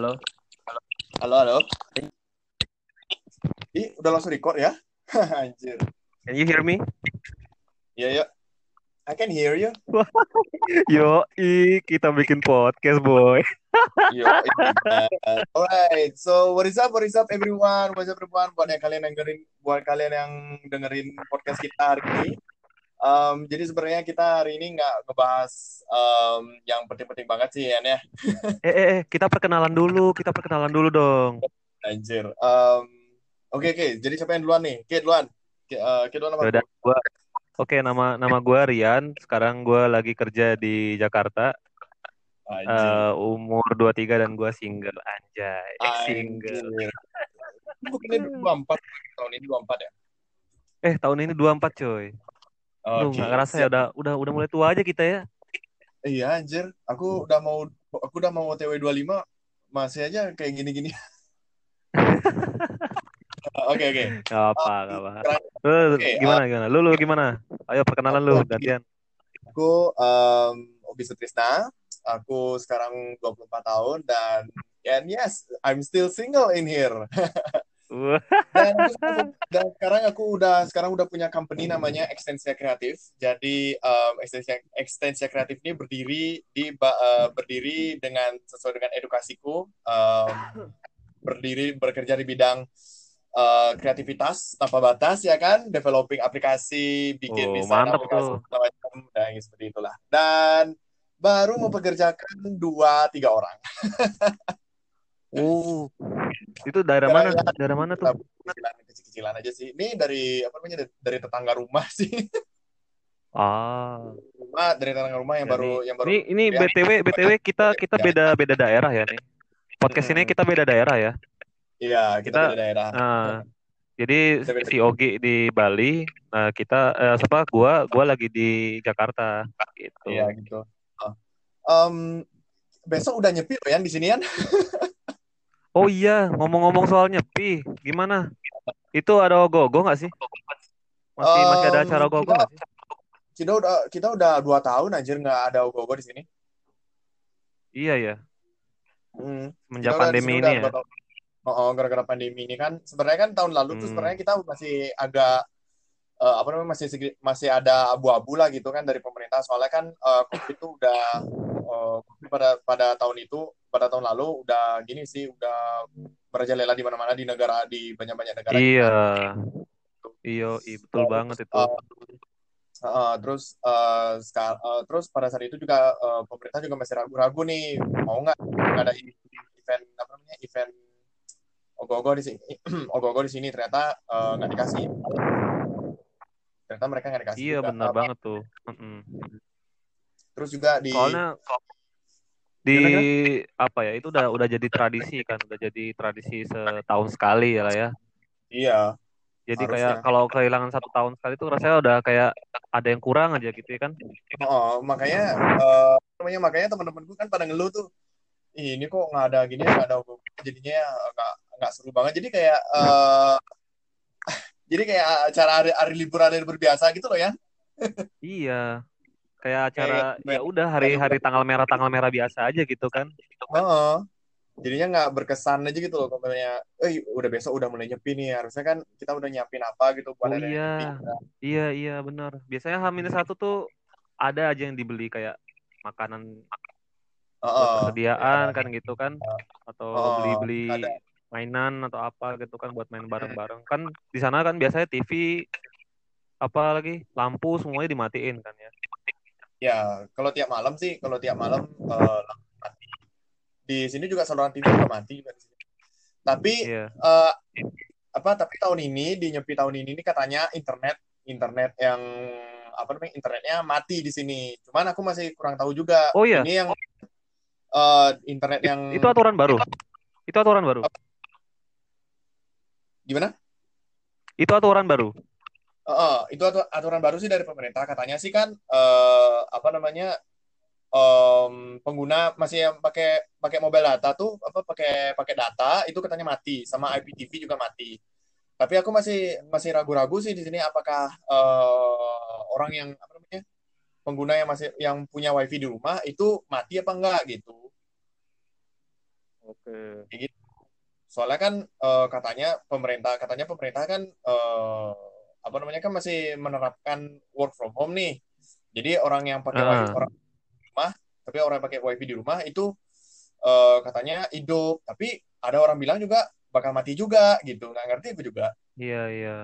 Halo. Halo, halo. Ih, udah langsung record ya? Anjir. Can you hear me? Iya, ya. I can hear you. Yo, i kita bikin podcast, boy. Yo, uh, alright. So, what is up, what is up everyone? What is up everyone? Buat yang kalian yang dengerin, buat kalian yang dengerin podcast kita hari ini. Um, jadi sebenarnya kita hari ini nggak ngebahas um, yang penting-penting banget sih, ya. eh, eh, eh, kita perkenalan dulu, kita perkenalan dulu dong. Anjir. Um, Oke, okay, oke. Okay. Jadi siapa yang duluan nih? Oke, duluan. Oke, uh, duluan apa? Udah, gua. Oke, nama nama gue Rian. Sekarang gue lagi kerja di Jakarta. Uh, umur 23 dan gue single anjay. Anjir. Single. Bukannya 24 tahun ini 24 ya? Eh, tahun ini 24 coy. Okay. Lu gak ngerasa ya udah udah udah mulai tua aja kita ya. Iya anjir, aku udah mau aku udah mau TW 25 masih aja kayak gini-gini. Oke oke. Gak apa, gak apa. Lu okay, gimana uh, gimana? Lu lu gimana? Ayo perkenalan lu gantian. Aku um, Obi Sutrisna. Aku sekarang 24 tahun dan and yes, I'm still single in here. dan, dan sekarang aku udah sekarang udah punya company namanya Extensia Kreatif. Jadi um, Extensia Extensia Kreatif ini berdiri di uh, berdiri dengan sesuai dengan edukasiku. Um, berdiri bekerja di bidang uh, kreativitas tanpa batas ya kan, developing aplikasi, bikin oh, desain aplikasi macam dan seperti itulah. Dan baru mempekerjakan dua tiga orang. oh, itu daerah mana? Ya, daerah mana tuh? Kecilan, kecil-kecilan aja sih. Ini dari apa namanya dari tetangga rumah sih. Ah. Rumah dari tetangga rumah yang Jadi, baru yang baru. Ini ini ya, btw btw kita kita beda beda daerah ya nih. Podcast ini kita beda daerah ya. Iya, kita, kita beda daerah. Uh, jadi beda si Ogi di Bali, uh, kita uh, siapa? Gua gua lagi di Jakarta gitu. Iya, gitu. Uh, um, besok udah nyepi loh ya di sini kan? oh iya, ngomong-ngomong soal nyepi, gimana? Itu ada ogogo nggak sih? Masih um, masih ada acara ogogo nggak sih? Kita udah kita udah dua tahun anjir nggak ada ogogo di sini. Iya ya. Hmm. Semenjak pandemi ini ya. Oh, gara-gara pandemi ini kan sebenarnya kan tahun lalu hmm. tuh sebenarnya kita masih agak uh, apa namanya masih masih ada abu-abu lah gitu kan dari pemerintah soalnya kan uh, covid itu udah uh, pada pada tahun itu pada tahun lalu udah gini sih udah merajalela di mana-mana di negara di banyak-banyak negara. Iya. Iya, betul uh, banget itu. Uh, uh, terus uh, sekal, uh, terus pada saat itu juga uh, pemerintah juga masih ragu-ragu nih mau nggak ada event apa namanya event ogoh-ogoh di sini ogoh-ogoh di sini ternyata eh, nggak uh, dikasih ternyata mereka nggak dikasih iya benar banget tuh terus juga di soalnya di apa ya itu udah udah jadi tradisi kan udah jadi tradisi setahun sekali ya lah ya. Iya. Jadi harusnya. kayak kalau kehilangan satu tahun sekali itu rasanya udah kayak ada yang kurang aja gitu ya kan. Oh makanya uh, namanya makanya teman-temanku kan pada ngeluh tuh ini kok nggak ada gini nggak ada jadinya nggak nggak seru banget. Jadi kayak uh, jadi kayak acara hari, hari libur hari libur biasa gitu loh ya. Iya kayak acara kayak, ya udah hari-hari tanggal merah tanggal merah biasa aja gitu kan. Oh, jadinya nggak berkesan aja gitu loh kalau eh udah besok udah mulai nyepi nih harusnya kan kita udah nyiapin apa gitu buat oh, iya. iya iya benar. Biasanya H satu tuh ada aja yang dibeli kayak makanan oh, persediaan iya. kan gitu kan. Atau beli-beli oh, mainan atau apa gitu kan buat main bareng-bareng. Kan di sana kan biasanya TV apa lagi lampu semuanya dimatiin kan ya ya kalau tiap malam sih kalau tiap malam uh, mati di sini juga saluran TV juga mati juga di sini tapi yeah. Iya. uh, apa tapi tahun ini di nyepi tahun ini nih katanya internet internet yang apa namanya internetnya mati di sini cuman aku masih kurang tahu juga oh iya ini yang uh, internet yang itu aturan baru itu aturan baru Gimana? Itu aturan baru. Uh, itu aturan baru sih dari pemerintah. Katanya sih kan uh, apa namanya um, pengguna masih yang pakai pakai mobile data tuh apa pakai pakai data itu katanya mati sama IPTV juga mati. Tapi aku masih masih ragu-ragu sih di sini apakah uh, orang yang apa namanya pengguna yang masih yang punya wifi di rumah itu mati apa enggak gitu. Oke. Okay. gitu. Soalnya kan uh, katanya pemerintah katanya pemerintah kan uh, apa namanya kan masih menerapkan work from home nih. Jadi orang yang pakai uh. wifi orang di rumah, tapi orang yang pakai wifi di rumah itu uh, katanya hidup, tapi ada orang bilang juga bakal mati juga gitu. Nggak ngerti itu juga. Iya iya.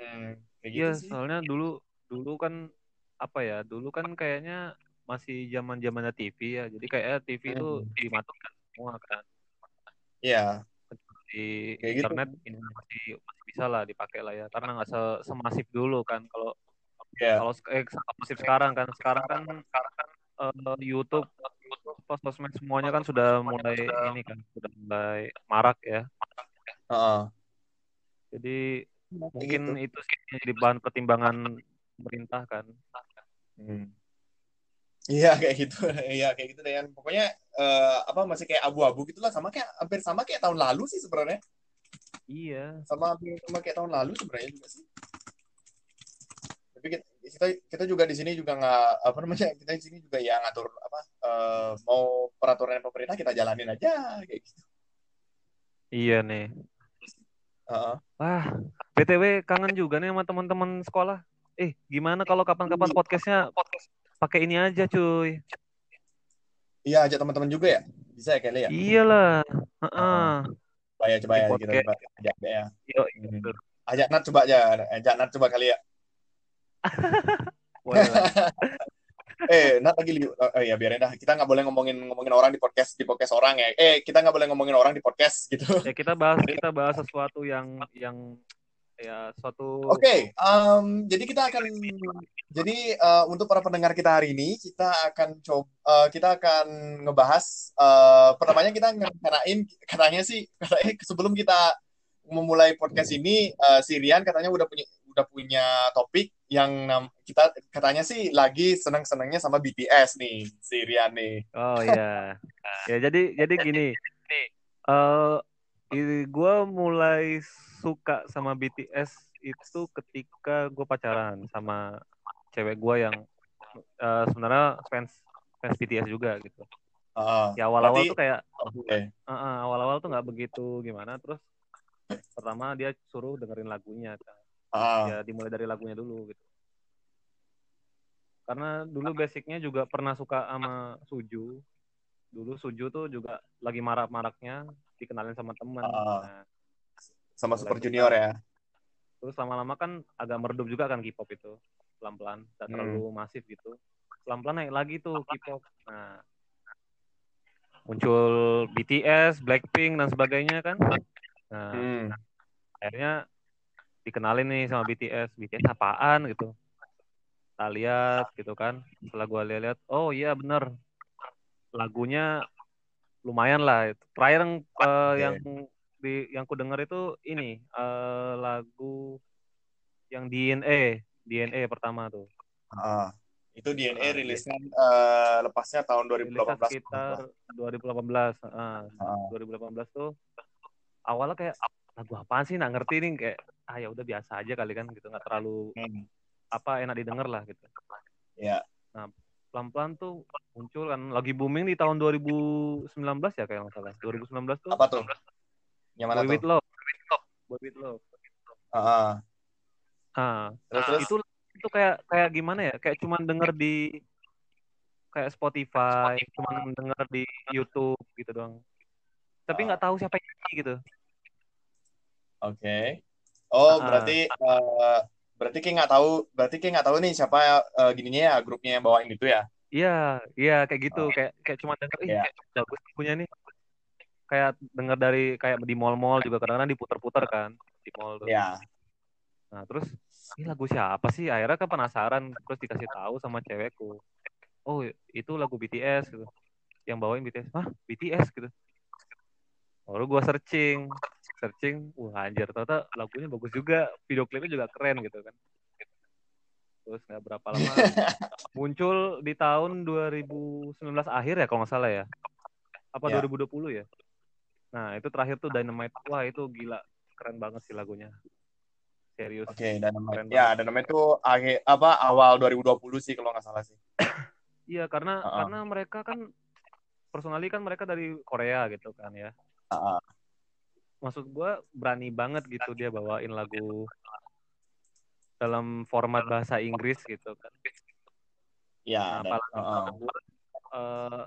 Hmm, kayak gitu iya, sih. soalnya dulu dulu kan apa ya? Dulu kan kayaknya masih zaman zamannya TV ya. Jadi kayak TV itu hmm. dimatikan semua kan. Iya di Kayak gitu. internet gitu. ini masih masih bisa lah dipakai lah ya karena nggak se semasif dulu kan kalau yeah. kalau eh, masif sekarang kan sekarang kan sekarang kan uh, YouTube post sosmed semuanya kan sudah mulai ini kan sudah mulai marak ya uh -uh. jadi mungkin gitu. itu sih jadi bahan pertimbangan pemerintah kan hmm. Iya kayak gitu, iya kayak gitu deh. Pokoknya uh, apa masih kayak abu-abu gitulah, sama kayak hampir sama kayak tahun lalu sih sebenarnya. Iya. Sama hampir sama kayak tahun lalu sebenarnya juga sih. Tapi kita kita juga di sini juga nggak apa namanya kita di sini juga ya ngatur apa uh, mau peraturan pemerintah kita jalanin aja kayak gitu. Iya nih. Uh-uh. Wah, btw kangen juga nih sama teman-teman sekolah. Eh, gimana kalau kapan-kapan podcastnya podcast pakai ini aja cuy. Iya ajak teman-teman juga ya? Bisa ya kali ya? Iyalah. Uh -uh. coba ya coba ya kita coba ajak ya. Yo, hmm. ajak Nat coba aja. Ajak Nat coba kali ya. Eh Nat lagi li- oh, ya biarin dah. Kita nggak boleh ngomongin ngomongin orang di podcast di podcast orang ya. Eh kita nggak boleh ngomongin orang di podcast gitu. Ya kita bahas kita bahas sesuatu yang yang ya suatu Oke, okay, um, jadi kita akan jadi uh, untuk para pendengar kita hari ini kita akan coba uh, kita akan ngebahas uh, pertamanya kita ngerencanain katanya sih katanya sebelum kita memulai podcast ini uh, si Rian katanya udah punya udah punya topik yang kita katanya sih lagi senang-senangnya sama BTS nih si Rian nih. Oh iya. ya jadi jadi gini. Uh, gue mulai suka sama BTS itu ketika gue pacaran sama cewek gue yang uh, sebenarnya fans fans BTS juga gitu. Uh, ya awal-awal tuh kayak okay. uh, uh, awal-awal tuh nggak begitu gimana terus pertama dia suruh dengerin lagunya kan. Uh. Ya dimulai dari lagunya dulu gitu. Karena dulu basicnya juga pernah suka sama Suju. Dulu Suju tuh juga lagi marak-maraknya dikenalin sama teman. Uh, nah, sama Super Junior ya. Terus lama-lama kan agak meredup juga kan K-pop itu. Pelan-pelan, tidak hmm. terlalu masif gitu. Pelan-pelan naik lagi tuh K-pop. Nah, muncul BTS, Blackpink dan sebagainya kan. Nah, hmm. akhirnya dikenalin nih sama BTS. BTS apaan gitu. Kita lihat gitu kan. Setelah gue lihat-lihat, oh iya bener. Lagunya lumayan lah. Terakhir yang, uh, yang di yang ku dengar itu ini uh, lagu yang DNA DNA pertama tuh. Uh, itu DNA uh, rilisnya uh, lepasnya tahun 2018. Sekitar 2018. Uh, uh. 2018 tuh awalnya kayak lagu apaan sih nggak ngerti nih kayak ah ya udah biasa aja kali kan gitu nggak terlalu hmm. apa enak didengar lah gitu. Ya. Yeah. Nah pelan-pelan tuh muncul kan lagi booming di tahun 2019 ya kayak nggak salah. 2019 tuh apa tuh? Yang mana Boy tuh? With Love. Boy With Love. Ah uh, terus, terus? itu itu kayak kayak gimana ya? Kayak cuman denger di kayak Spotify, Spotify. cuman denger di YouTube gitu doang. Tapi nggak uh. tahu siapa yang nyanyi gitu. Oke. Okay. oh uh, berarti uh, Berarti kayak nggak tahu, berarti kayak nggak tahu nih siapa uh, gininya ya grupnya yang bawain itu ya? Iya, iya kayak gitu, oh. kayak kayak cuma denger, yeah. bagus punya nih. Kayak denger dari kayak di mall-mall juga kadang-kadang diputer-puter kan di mall tuh. Iya. Yeah. Nah terus ini lagu siapa sih? Akhirnya kan penasaran, terus dikasih tahu sama cewekku. Oh itu lagu BTS gitu. Yang bawain BTS, ah BTS gitu. Lalu gue searching, searching, wah anjir ternyata lagunya bagus juga, video klipnya juga keren gitu kan. Terus nggak berapa lama muncul di tahun 2019 akhir ya kalau nggak salah ya. Apa yeah. 2020 ya? Nah itu terakhir tuh Dynamite, wah itu gila, keren banget sih lagunya. Serius. Oke, okay, Dynamite. Keren ya, banget. Dynamite itu akhir apa awal 2020 sih kalau nggak salah sih. Iya, karena uh -uh. karena mereka kan personally kan mereka dari Korea gitu kan ya. Uh, Maksud gue berani banget gitu dia bawain lagu dalam format bahasa Inggris gitu kan. Ya. Nah, dan, uh, uh,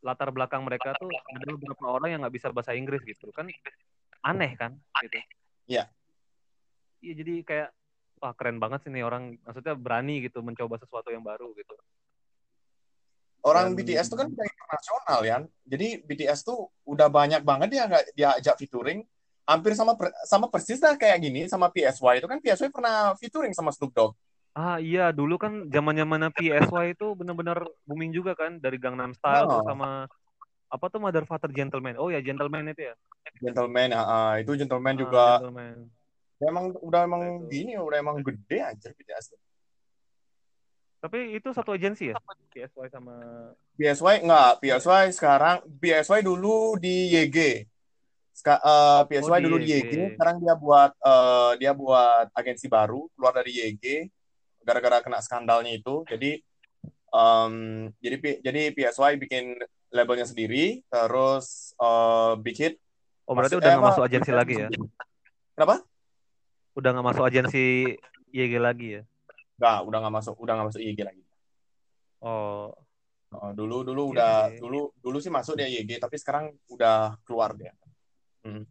latar belakang mereka tuh ada beberapa orang yang nggak bisa bahasa Inggris gitu kan aneh kan gitu. Iya. Iya jadi kayak wah keren banget sih nih orang maksudnya berani gitu mencoba sesuatu yang baru gitu. Orang Dan, BTS tuh kan udah internasional ya. Jadi BTS tuh udah banyak banget dia nggak dia ajak featuring hampir sama sama persis dah kayak gini sama PSY itu kan PSY pernah featuring sama Snoop Dogg. Ah iya dulu kan zaman zamannya PSY itu benar-benar booming juga kan dari Gangnam Style oh. sama apa tuh Mother Father Gentleman. Oh ya Gentleman itu ya. Gentleman, uh, uh, itu Gentleman ah, juga. Gentleman. Ya, emang udah emang itu. gini, udah emang gede aja BTS. Tapi itu satu agensi ya? PSY sama PSY enggak, PSY sekarang PSY dulu di YG. Ska, uh, PSY oh, dulu di YG. YG, sekarang dia buat uh, dia buat agensi baru keluar dari YG gara-gara kena skandalnya itu. Jadi um, jadi jadi PSY bikin labelnya sendiri, terus uh, Big Hit Oh berarti udah nggak masuk agensi lagi ya? Kenapa? Udah nggak masuk agensi YG lagi ya? Nggak, udah nggak masuk, udah nggak masuk YG lagi. Oh. oh dulu dulu udah dulu dulu sih masuk dia YG, tapi sekarang udah keluar dia. Hmm.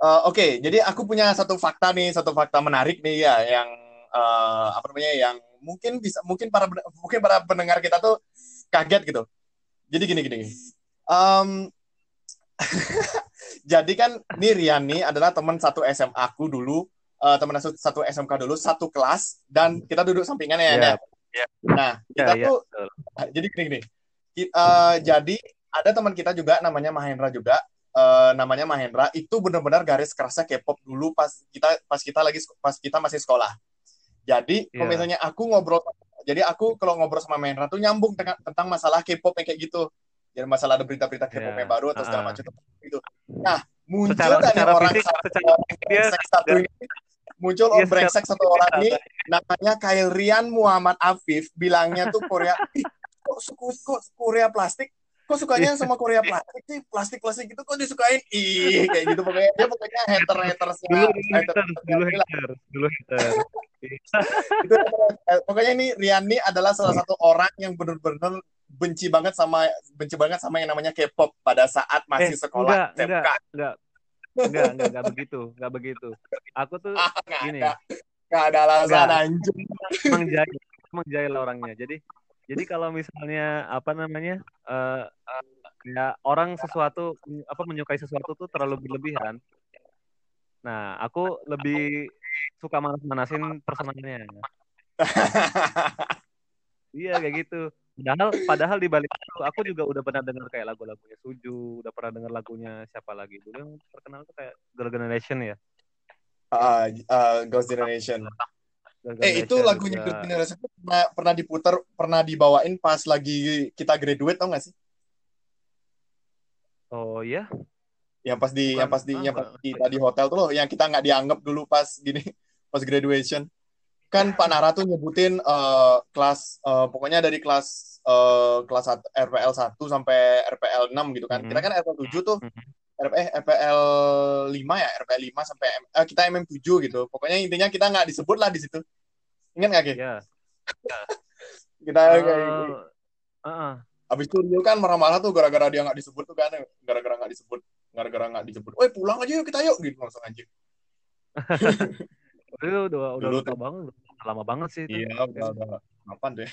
Uh, Oke, okay, jadi aku punya satu fakta nih, satu fakta menarik nih ya, yang uh, apa namanya, yang mungkin bisa, mungkin para mungkin para pendengar kita tuh kaget gitu. Jadi gini gini. Um, jadi kan ini Riani adalah teman satu SMA aku dulu, uh, teman satu SMK dulu, satu kelas, dan kita duduk sampingan ya. Yeah. Yeah. Nah, kita yeah, tuh, yeah. jadi gini, gini. Uh, jadi ada teman kita juga namanya Mahendra juga, uh, namanya Mahendra, itu benar-benar garis kerasnya K-pop dulu pas kita pas kita lagi pas kita masih sekolah. Jadi yeah. kalau misalnya aku ngobrol, jadi aku kalau ngobrol sama Mahendra tuh nyambung tentang masalah K-pop kayak gitu jadi masalah ada berita-berita K-pop yeah. baru atau segala macam itu. Nah, muncul secara, kan secara orang fisik, satu, secara dia, satu ini muncul om brengsek satu orang ini namanya Kairian Muhammad Afif bilangnya tuh Korea. Kok suku kok Korea plastik? Kok sukanya sama Korea plastik sih? Plastik plastik gitu kok disukain? Ih kayak gitu. Pokoknya dia pokoknya hater hater dulu hater dulu hater. dulu hater. Itu, pokoknya ini Riani adalah salah satu orang yang benar-benar benci banget sama benci banget sama yang namanya K-pop pada saat masih eh, sekolah enggak, enggak, enggak, enggak, enggak, enggak begitu, enggak begitu. Aku tuh ah, gini. Ada. Enggak ada alasan anjing. Emang jahil, emang jahil orangnya. Jadi jadi kalau misalnya apa namanya? Uh, uh, ya orang sesuatu apa menyukai sesuatu tuh terlalu berlebihan. Nah, aku lebih suka manas-manasin personalnya. iya kayak gitu Padahal padahal di balik itu aku juga udah pernah dengar kayak lagu-lagunya Suju, udah pernah dengar lagunya siapa lagi dulu yang terkenal tuh kayak Girl Generation ya. Uh, uh, Girls Generation. Girl eh itu lagunya Girl Generation pernah pernah diputar, pernah dibawain pas lagi kita graduate tau gak sih? Oh iya. Yang pas di Bukan, yang pas di yang pas kita di hotel tuh loh, yang kita nggak dianggap dulu pas gini pas graduation kan Pak Nara tuh nyebutin uh, kelas uh, pokoknya dari kelas uh, kelas RPL 1 sampai RPL 6 gitu kan. Mm -hmm. Kita kan RPL 7 tuh. Mm -hmm. eh, RPL 5 ya, RPL 5 sampai uh, kita MM 7 gitu. Pokoknya intinya kita nggak disebut lah di situ. Ingat nggak, Ki? Iya. Kita uh, kayak gitu. Uh -uh. Abis itu Rio kan marah-marah tuh gara-gara dia nggak disebut tuh kan, gara-gara nggak disebut, gara-gara nggak disebut. Woi pulang aja yuk kita yuk gitu langsung aja. itu udah udah lupa banget lama banget sih itu. Iya, udah, udah kapan tuh ya?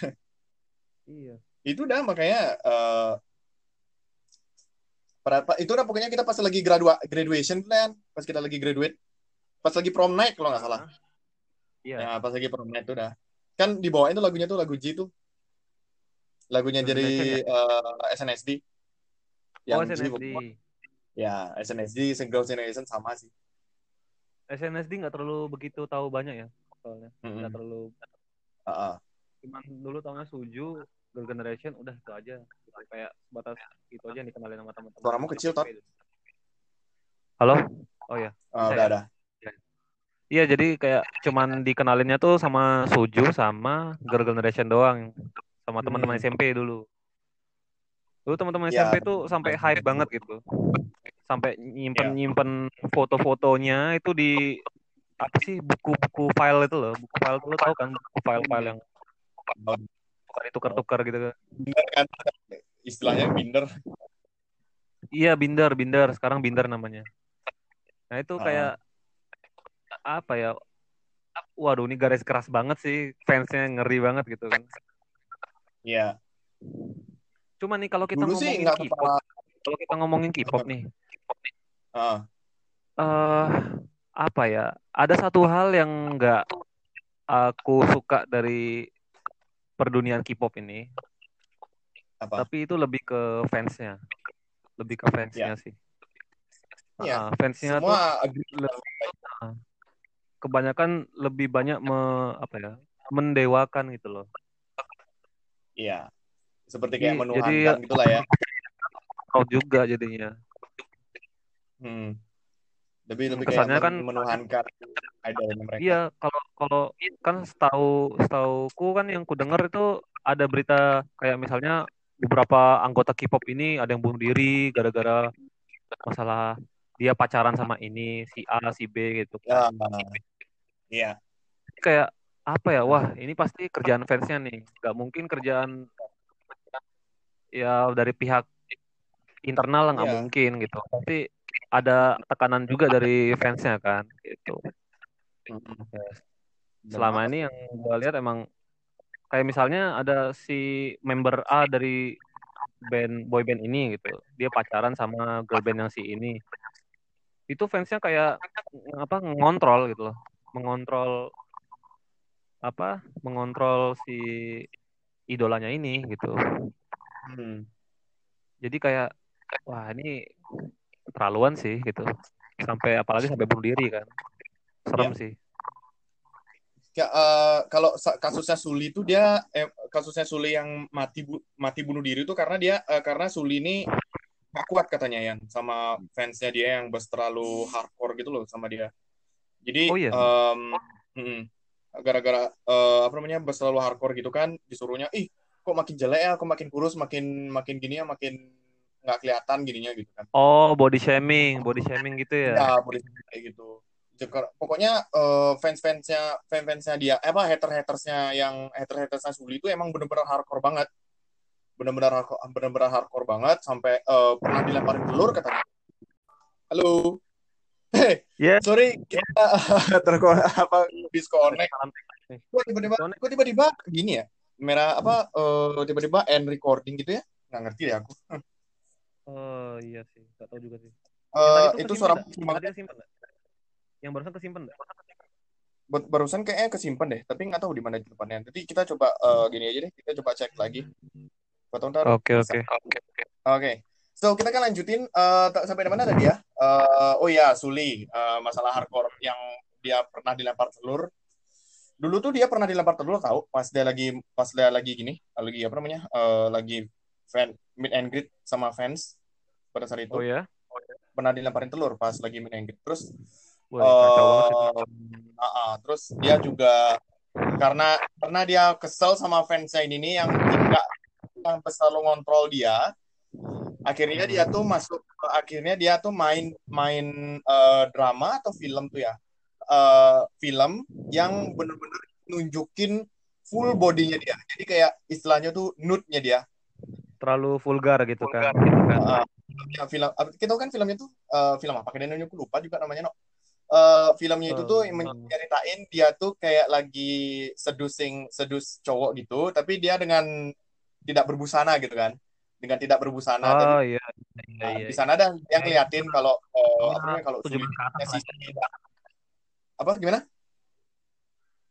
Iya. Itu dah makanya uh, itu udah pokoknya kita pas lagi gradua graduation plan, pas kita lagi graduate, pas lagi prom night kalau nggak salah. Iya. Ya, pas lagi prom night tuh udah. Kan di bawah itu lagunya tuh lagu G tuh. Lagunya dari uh, SNSD. Yang oh, SNSD. G, ya, SNSD Single Generation sama sih. SNSD nggak terlalu begitu tahu banyak ya soalnya nggak terlalu uh-uh. cuman dulu tahunya Suju Girl Generation udah itu aja kayak batas itu aja yang dikenalin sama teman-teman suaramu kecil tot halo oh ya uh, udah ada Iya, jadi kayak cuman dikenalinnya tuh sama Suju sama Girl Generation doang sama teman-teman hmm. SMP dulu. Dulu teman-teman ya. SMP tuh sampai hype banget gitu. Sampai nyimpen-nyimpen ya. foto-fotonya itu di apa sih buku-buku file itu loh. Buku file itu lo tau kan buku file-file yang bukan tukar-tukar gitu kan. Istilahnya binder. Iya, binder, binder. Sekarang binder namanya. Nah, itu kayak uh. apa ya? Waduh, ini garis keras banget sih. Fansnya ngeri banget gitu kan. Iya. Cuma nih kalau kita Dulu ngomongin K-pop, kalau kita ngomongin K-pop nih. Uh. Uh, apa ya? Ada satu hal yang nggak aku suka dari perdunian K-pop ini. Apa? Tapi itu lebih ke fansnya, lebih ke fansnya ya. sih. Ya. Uh, fansnya Semua tuh lebih, uh, kebanyakan lebih banyak me, apa ya mendewakan gitu loh. Iya. Seperti kayak menuhankan jadi, gitulah ya. Kau juga jadinya. Hmm. Lebih lebih Kesannya kayak kan menuhankan idolnya mereka. Iya, kalau kalau kan setahu setauku kan yang ku dengar itu ada berita kayak misalnya beberapa anggota K-pop ini ada yang bunuh diri gara-gara masalah dia pacaran sama ini si A si B gitu kan. Iya. Kayak apa ya? Wah, ini pasti kerjaan fansnya nih. Gak mungkin kerjaan ya dari pihak internal nggak yeah. mungkin gitu. Tapi ada tekanan juga dari fansnya kan gitu. Selama ini yang gue lihat emang kayak misalnya ada si member A dari band boy band ini gitu. Dia pacaran sama girl band yang si ini. Itu fansnya kayak apa ngontrol gitu loh. Mengontrol apa mengontrol si idolanya ini gitu. Hmm. jadi kayak wah ini terlaluan sih gitu sampai apalagi sampai bunuh diri kan serem ya. sih ya, uh, kalau kasusnya Suli itu dia eh, kasusnya Suli yang mati bu, mati bunuh diri itu karena dia uh, karena Suli ini gak kuat katanya ya sama fansnya dia yang bos terlalu hardcore gitu loh sama dia. Jadi oh, iya. um, gara-gara uh, apa namanya terlalu hardcore gitu kan disuruhnya ih kok makin jelek ya, kok makin kurus, makin makin gini ya, makin nggak kelihatan gininya gitu kan. Oh, body shaming, body shaming gitu ya? Ya, body shaming kayak gitu pokoknya uh, fans-fansnya fans-fansnya dia eh, apa hater-hatersnya yang hater-hatersnya Suli itu emang bener-bener hardcore banget bener-bener hardcore bener-bener hardcore banget sampai uh, pernah dilemparin telur katanya halo Hey, yeah. sorry kita terko apa disconnect. Kok tiba-tiba, kok tiba-tiba gini ya? Merah apa? Uh, tiba-tiba end recording gitu ya? Nggak ngerti ya aku. Oh iya sih, nggak tahu juga sih. Uh, itu, itu suara simpan, simpan yang barusan kesimpan nggak? Barusan kayaknya kesimpan deh, tapi nggak tahu di mana depannya. Jadi kita coba uh, gini aja deh, kita coba cek lagi. Oke oke oke. Oke. So kita kan lanjutin uh, sampai di mana tadi ya? Uh, oh ya, Suli uh, masalah hardcore yang dia pernah dilempar telur. Dulu tuh dia pernah dilempar telur tahu pas dia lagi pas dia lagi gini, lagi apa namanya? Uh, lagi fan meet and greet sama fans pada saat itu. Oh ya. Pernah dilemparin telur pas lagi meet and greet. Terus Wah, uh, uh, uh, terus dia juga karena karena dia kesel sama fansnya ini nih yang tidak yang selalu ngontrol dia akhirnya dia tuh masuk akhirnya dia tuh main main uh, drama atau film tuh ya uh, film yang bener-bener nunjukin full bodinya dia jadi kayak istilahnya tuh nude-nya dia terlalu vulgar gitu vulgar, kan, gitu kan. Uh, ya, film kita kan filmnya tuh uh, film apa? Kadang aku lupa juga namanya no uh, filmnya itu tuh uh, menceritain dia tuh kayak lagi seducing sedus cowok gitu tapi dia dengan tidak berbusana gitu kan. Dengan tidak berbusana oh, dan, iya. Iya, nah, iya, di sana ada yang ngeliatin kalau uh, apa namanya kalau si apa gimana?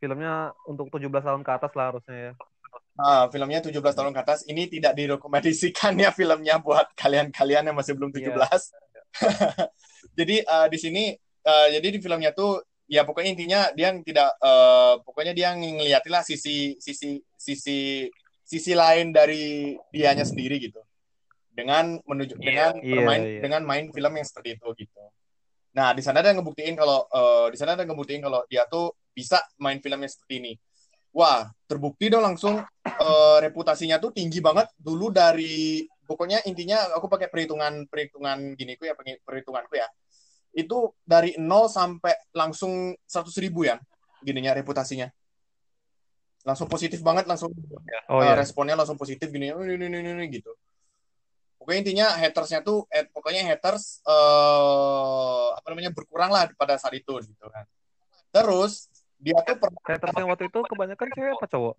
Filmnya untuk 17 tahun ke atas lah harusnya ya Nah, filmnya 17 tahun ke atas ini tidak direkomendasikan ya filmnya buat kalian-kalian yang masih belum 17. Yeah. Jadi uh, di sini uh, jadi di filmnya tuh ya pokoknya intinya dia yang tidak uh, pokoknya dia ngeliatin lah sisi sisi sisi sisi lain dari dianya sendiri gitu dengan menuju yeah, dengan yeah, bermain yeah. dengan main film yang seperti itu gitu nah di sana ada yang ngebuktiin kalau uh, di sana ada yang ngebuktiin kalau dia tuh bisa main filmnya seperti ini wah terbukti dong langsung uh, reputasinya tuh tinggi banget. Dulu dari pokoknya intinya aku pakai perhitungan perhitungan gini ku ya perhitunganku ya. Itu dari nol sampai langsung seratus ribu ya gininya reputasinya. Langsung positif banget langsung oh, uh, responnya langsung positif gini ini ini ini, ini gitu. Pokoknya intinya hatersnya tuh eh, pokoknya haters uh, apa namanya berkurang lah pada saat itu gitu kan. Terus dia tuh pernah haters yang waktu itu kebanyakan cewek apa cowok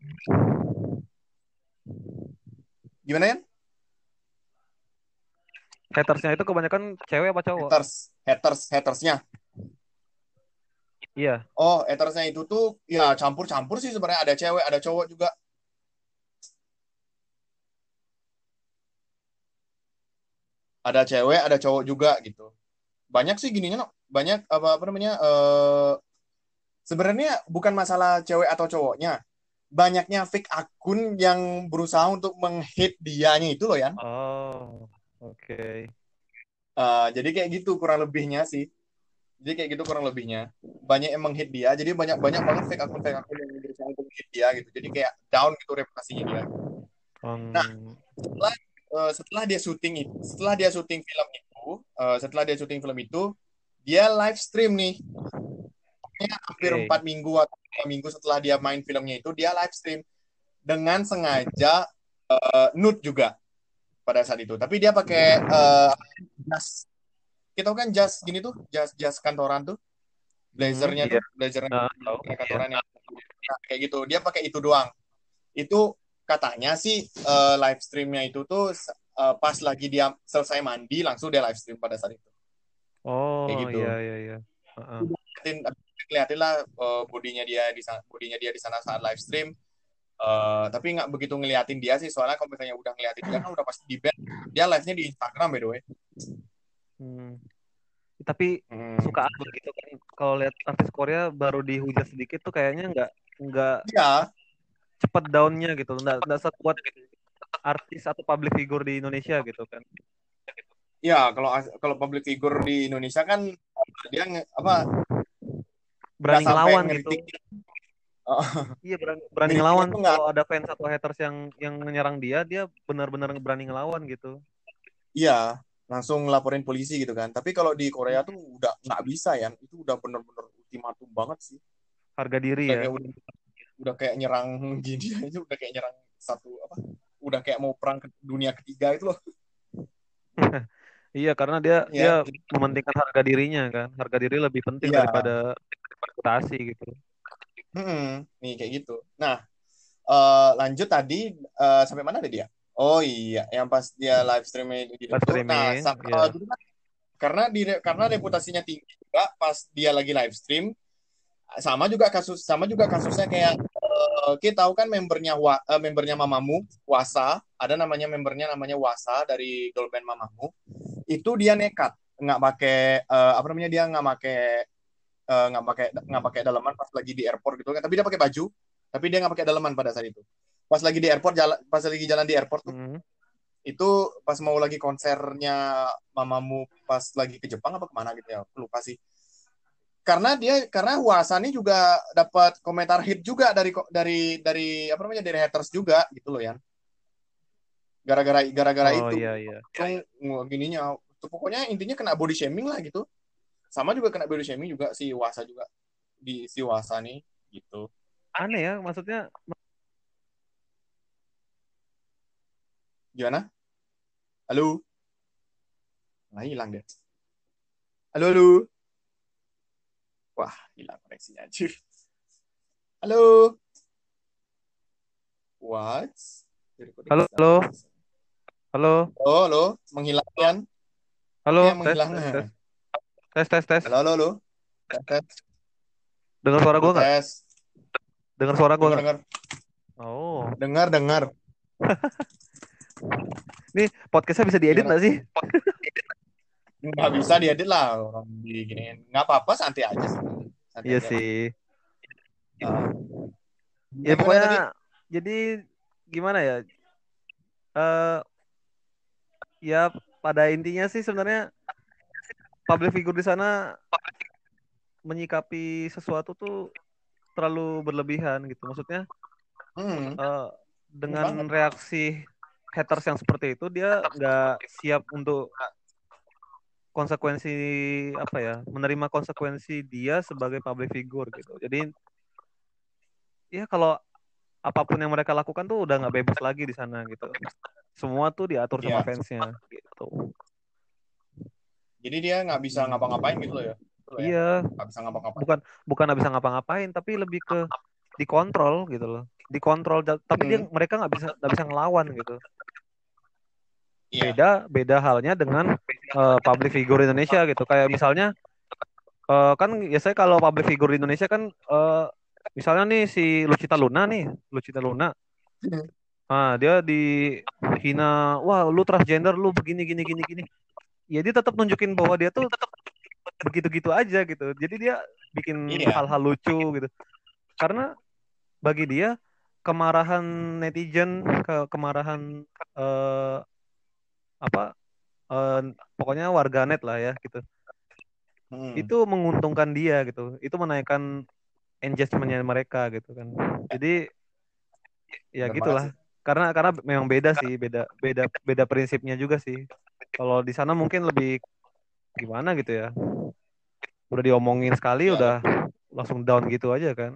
gimana ya Hatersnya itu kebanyakan cewek apa cowok? Haters, haters, hatersnya. Iya. Oh, hatersnya itu tuh ya campur-campur sih sebenarnya ada cewek, ada cowok juga. Ada cewek, ada cowok juga gitu. Banyak sih gininya, no. banyak apa apa namanya? Uh, sebenarnya bukan masalah cewek atau cowoknya, banyaknya fake akun yang berusaha untuk menghit dianya itu loh ya. Oh. Oke. Okay. Uh, jadi kayak gitu kurang lebihnya sih. Jadi kayak gitu kurang lebihnya. Banyak emang hit dia. Jadi banyak banyak banget fake akun fake akun yang berusaha untuk hit dia gitu. Jadi kayak down gitu reputasinya dia. Um... Nah setelah uh, setelah dia syuting itu, setelah dia syuting film itu, uh, setelah dia syuting film itu, dia live stream nih. Hampir empat okay. minggu atau lima minggu setelah dia main filmnya itu, dia live stream dengan sengaja uh, nude juga pada saat itu. Tapi dia pakai uh, jas. Kita kan jas gini tuh, jas jas kantoran tuh. Blazernya hmm, tuh, iya. blazernya uh, kantoran iya. yang nah, kayak gitu. Dia pakai itu doang. Itu katanya sih uh, live streamnya itu tuh uh, pas lagi dia selesai mandi langsung dia live stream pada saat itu. Oh, kayak gitu. iya iya iya. Lah uh, bodinya dia di sana, bodinya dia di sana saat live stream Uh, tapi nggak begitu ngeliatin dia sih soalnya kalau misalnya udah ngeliatin dia kan udah pasti di band dia live nya di Instagram by the way hmm. tapi hmm. suka aku gitu kan kalau lihat artis Korea baru dihujat sedikit tuh kayaknya nggak nggak ya. cepet downnya gitu nggak nggak sekuat artis atau public figure di Indonesia gitu kan ya kalau kalau public figure di Indonesia kan dia apa berani ngelawan gitu Oh. Iya berani berani ngelawan kalau ada fans atau haters yang yang menyerang dia, dia benar-benar berani ngelawan gitu. Iya, langsung laporin polisi gitu kan. Tapi kalau di Korea tuh udah nggak bisa ya, itu udah benar-benar ultimatum banget sih. Harga diri udah ya. Kayak, udah, udah kayak nyerang gini aja, udah kayak nyerang satu apa? Udah kayak mau perang ke dunia ketiga itu loh. iya, karena dia ya. dia mementingkan harga dirinya kan. Harga diri lebih penting ya. daripada reputasi gitu. Hmm, nih kayak gitu. Nah, uh, lanjut tadi uh, sampai mana ada dia? Oh iya, yang pas dia live streaming di live streaming, Nah, sampai, yeah. uh, karena di karena reputasinya tinggi juga pas dia lagi live stream sama juga kasus sama juga kasusnya kayak uh, kita tahu kan membernya wa, uh, membernya Mamamu Wasa ada namanya membernya namanya Wasa dari girl band Mamamu itu dia nekat nggak pakai uh, apa namanya dia nggak pakai Eh, nggak uh, pakai nggak pakai dalaman pas lagi di airport gitu kan. Tapi dia pakai baju tapi dia nggak pakai dalaman pada saat itu. Pas lagi di airport jalan pas lagi jalan di airport tuh mm. itu pas mau lagi konsernya mamamu pas lagi ke Jepang apa ke mana gitu ya lupa sih. Karena dia karena Wasani juga dapat komentar hit juga dari dari dari apa namanya dari haters juga gitu loh ya gara-gara gara-gara oh, itu. iya, iya. gininya. Pokoknya intinya kena body shaming lah gitu sama juga kena body shaming juga si Wasa juga. Di si Wasa nih gitu. Aneh ya maksudnya gimana? Halo? Nah hilang deh. Halo halo? Wah hilang koneksinya aja halo? What? Halo halo? Halo? Halo halo? Menghilangkan halo? Ya, menghilang. Tes, tes. Tes tes tes. Halo halo halo. Tes tes. Dengar suara gue nggak? Tes. Dengar suara gue nggak? Oh. Dengar dengar. Ini podcastnya bisa diedit nggak sih? Nggak bisa diedit lah orang di gini. Nggak apa-apa santai aja. Santai iya aja. sih. Uh, ya pokoknya tadi? jadi gimana ya? Uh, ya pada intinya sih sebenarnya public figure di sana menyikapi sesuatu tuh terlalu berlebihan gitu. Maksudnya hmm. uh, dengan reaksi haters yang seperti itu dia nggak siap untuk konsekuensi apa ya menerima konsekuensi dia sebagai public figure gitu. Jadi ya kalau apa pun yang mereka lakukan tuh udah nggak bebas lagi di sana gitu. Semua tuh diatur sama yeah. fansnya gitu jadi dia nggak bisa ngapa-ngapain gitu loh ya. Iya. Nggak bisa ngapa-ngapain. Bukan bukan nggak bisa ngapa-ngapain tapi lebih ke dikontrol gitu loh. Dikontrol tapi hmm. dia mereka nggak bisa nggak bisa ngelawan gitu. Yeah. beda beda halnya dengan uh, public figure Indonesia gitu. Kayak misalnya uh, kan biasanya kalau public figure di Indonesia kan uh, misalnya nih si Lucita Luna nih Lucita Luna. Ah dia dihina wah lu transgender lu begini gini gini gini ya dia tetap nunjukin bahwa dia tuh tetap begitu-gitu aja gitu. Jadi dia bikin iya. hal-hal lucu gitu. Karena bagi dia kemarahan netizen ke kemarahan uh, apa uh, pokoknya warganet lah ya gitu. Hmm. itu menguntungkan dia gitu. Itu menaikkan engagementnya mereka gitu kan. Jadi ya Benar gitulah. sih. karena karena memang beda sih beda beda beda prinsipnya juga sih kalau di sana mungkin lebih gimana gitu ya udah diomongin sekali ya. udah langsung down gitu aja kan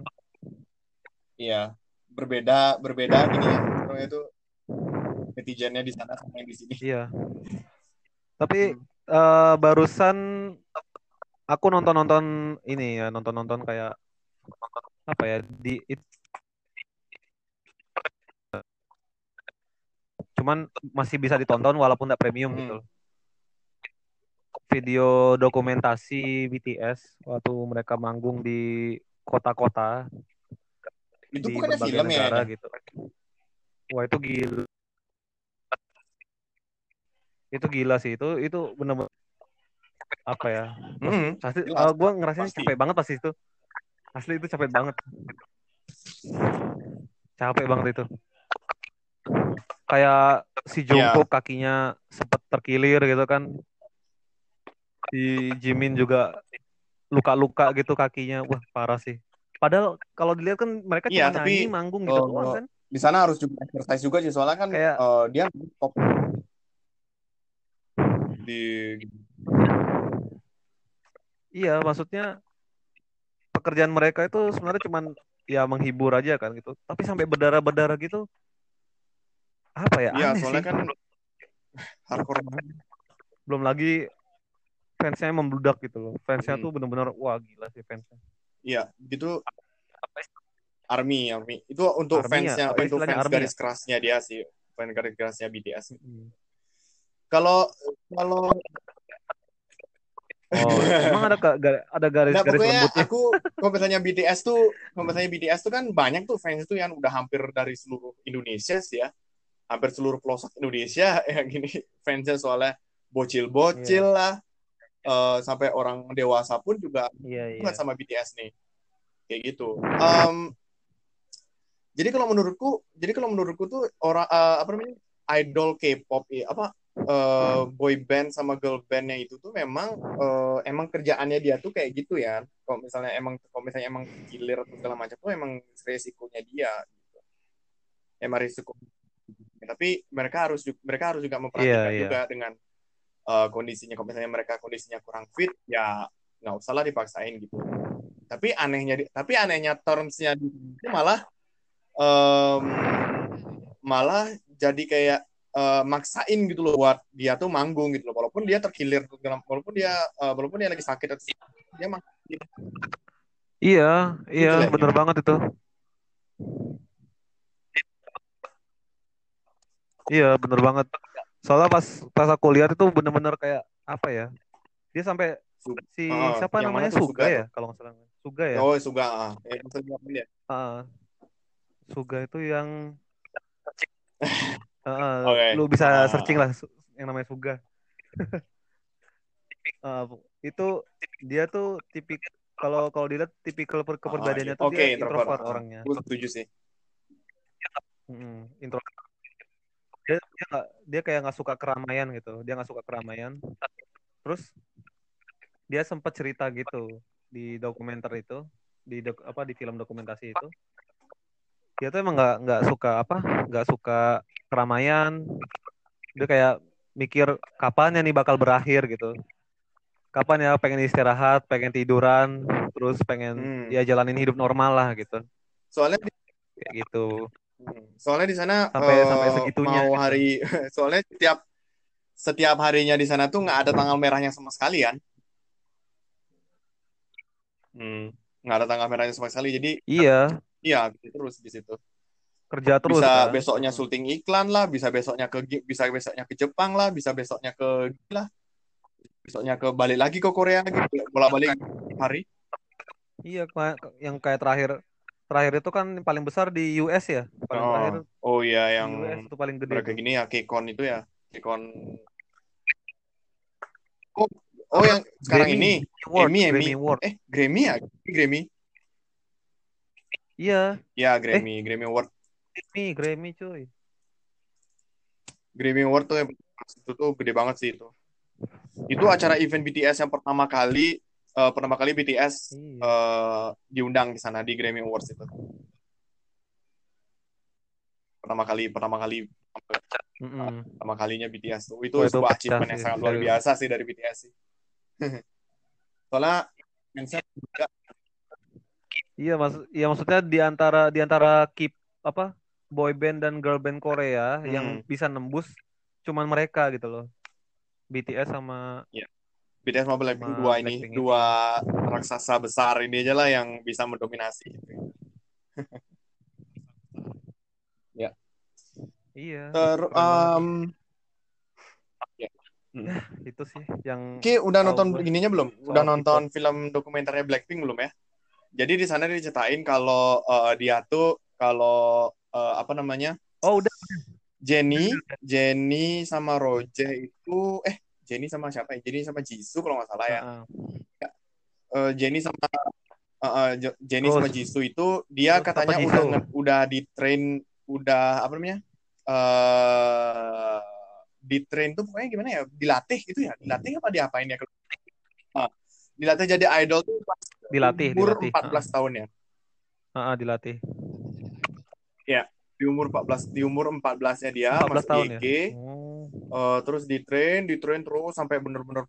iya berbeda berbeda gini ya itu netizennya di sana sama yang di sini. Iya. Tapi hmm. uh, barusan aku nonton-nonton ini ya, nonton-nonton kayak apa ya di cuman masih bisa ditonton walaupun tidak premium hmm. gitu. Video dokumentasi BTS waktu mereka manggung di kota-kota itu di bukan film ya, negara, ya? gitu. Wah itu gila itu gila sih itu itu benar-benar apa ya mm, pasti uh, gue ngerasain pasti. capek banget pasti itu asli itu capek banget capek banget itu kayak si iya. Jungkook yeah. kakinya sempat terkilir gitu kan si Jimin juga luka-luka gitu kakinya wah parah sih padahal kalau dilihat kan mereka yeah, cuma tapi, nyanyi manggung gitu oh, kan di sana harus juga exercise juga sih soalnya kan kayak, uh, dia top di Iya, maksudnya pekerjaan mereka itu sebenarnya cuma ya menghibur aja kan gitu. Tapi sampai berdarah-berdarah gitu apa ya? Iya, soalnya sih. kan hardcore Belum lagi fansnya membludak gitu loh. Fansnya hmm. tuh bener-bener wah gila sih fansnya. Iya, gitu Army, Army. Itu untuk army fansnya, ya? untuk fans garis ya? kerasnya dia sih, fans garis kerasnya BTS. Hmm. Kalau kalau Oh, emang ada ada garis nah, garis lembutnya. Aku kalau misalnya BTS tuh, kalau misalnya BTS tuh kan banyak tuh fans tuh yang udah hampir dari seluruh Indonesia sih ya. Hampir seluruh pelosok Indonesia ya gini fansnya soalnya bocil-bocil yeah. lah. Uh, sampai orang dewasa pun juga yeah, yeah. sama BTS nih. Kayak gitu. Um, jadi kalau menurutku, jadi kalau menurutku tuh orang uh, apa namanya? idol K-pop ya, apa uh, boy band sama girl bandnya itu tuh memang uh, emang kerjaannya dia tuh kayak gitu ya kalau misalnya emang kalau misalnya emang gilir atau segala macam tuh emang resikonya dia gitu. emang risiko tapi mereka harus mereka harus juga memperhatikan yeah, yeah. juga dengan uh, kondisinya. Kalau misalnya mereka kondisinya kurang fit ya nggak usah lah dipaksain gitu. Tapi anehnya tapi anehnya termsnya itu malah um, malah jadi kayak uh, maksain gitu loh buat dia tuh manggung gitu loh. Walaupun dia terkilir walaupun dia uh, walaupun dia lagi sakit atau dia manggung. Iya iya gitu bener banget itu iya bener banget soalnya pas pas aku lihat itu bener-bener kayak apa ya dia sampai si uh, siapa namanya Suga, Suga ya kalau nggak salah Suga ya oh Suga eh, uh, Suga itu yang Uh, okay. Lu bisa uh. searching lah yang namanya Suga. uh, itu dia tuh tipik kalau kalau dilihat tipikal kepribadiannya uh, tuh okay, dia introvert, introvert orangnya. Gue setuju sih. Hmm, introvert. Dia dia, gak, dia kayak nggak suka keramaian gitu. Dia nggak suka keramaian. Terus dia sempat cerita gitu di dokumenter itu di dok, apa di film dokumentasi itu dia tuh emang nggak nggak suka apa nggak suka keramaian dia kayak mikir kapan ya nih bakal berakhir gitu kapan ya pengen istirahat pengen tiduran terus pengen hmm. ya jalanin hidup normal lah gitu soalnya kayak gitu. Soalnya di sana sampai uh, sampai segitunya. mau gitu. hari soalnya setiap setiap harinya di sana tuh nggak ada tanggal merahnya sama sekali kan? Hmm. Nggak ada tanggal merahnya sama sekali jadi iya. Iya terus di situ kerja terus bisa kan? besoknya syuting iklan lah bisa besoknya ke bisa besoknya ke Jepang lah bisa besoknya ke lah. Besoknya ke balik lagi ke Korea lagi bolak balik hari. Iya yang kayak terakhir terakhir itu kan paling besar di US ya? Paling oh, terakhir oh iya yang US itu paling gede mereka gini ya Kekon itu ya Kekon. Oh oh yang sekarang Grammy. ini? Award, Grammy, Grammy. Award. eh Grammy ya? Grammy? Iya. Ya Grammy eh? Grammy Award. Grammy Grammy cuy. Grammy Award tuh itu tuh gede banget sih itu. Itu acara event BTS yang pertama kali uh, pertama kali BTS iya. uh, diundang di sana di Grammy Awards itu pertama kali pertama kali mm -hmm. pertama kalinya BTS tuh itu oh, sebuah achievement yang sangat luar biasa sih dari BTS sih soalnya juga iya mas iya maksudnya di antara di antara keep apa boy band dan girl band Korea hmm. yang bisa nembus cuman mereka gitu loh BTS sama ya. BTS sama Blackpink dua ini Blackpink dua ini. raksasa besar ini aja lah yang bisa mendominasi gitu. ya. Iya. Ter um, ya. Hmm. itu sih yang Ki udah nonton begininya belum? Udah nonton film dokumenternya Blackpink belum ya? Jadi di sana diceritain kalau uh, dia tuh kalau uh, apa namanya? Oh, udah Jenny, Jenny sama Roger itu eh Jenny sama siapa ya? Jenny sama Jisoo kalau nggak salah ya. Uh, uh, Jenny sama uh, uh, Jenny sama Jisoo itu dia katanya udah udah di train udah apa namanya? Uh, di train tuh pokoknya gimana ya? Dilatih itu ya? Dilatih apa diapain ya? Uh, dilatih jadi idol tuh pas dilatih, umur dilatih. 14 uh. tahun ya. Uh, uh, dilatih. Ya, di umur 14 di umur 14-nya dia 14 masuk tahun IG, ya? oh. Uh, terus di train, di train terus sampai benar-benar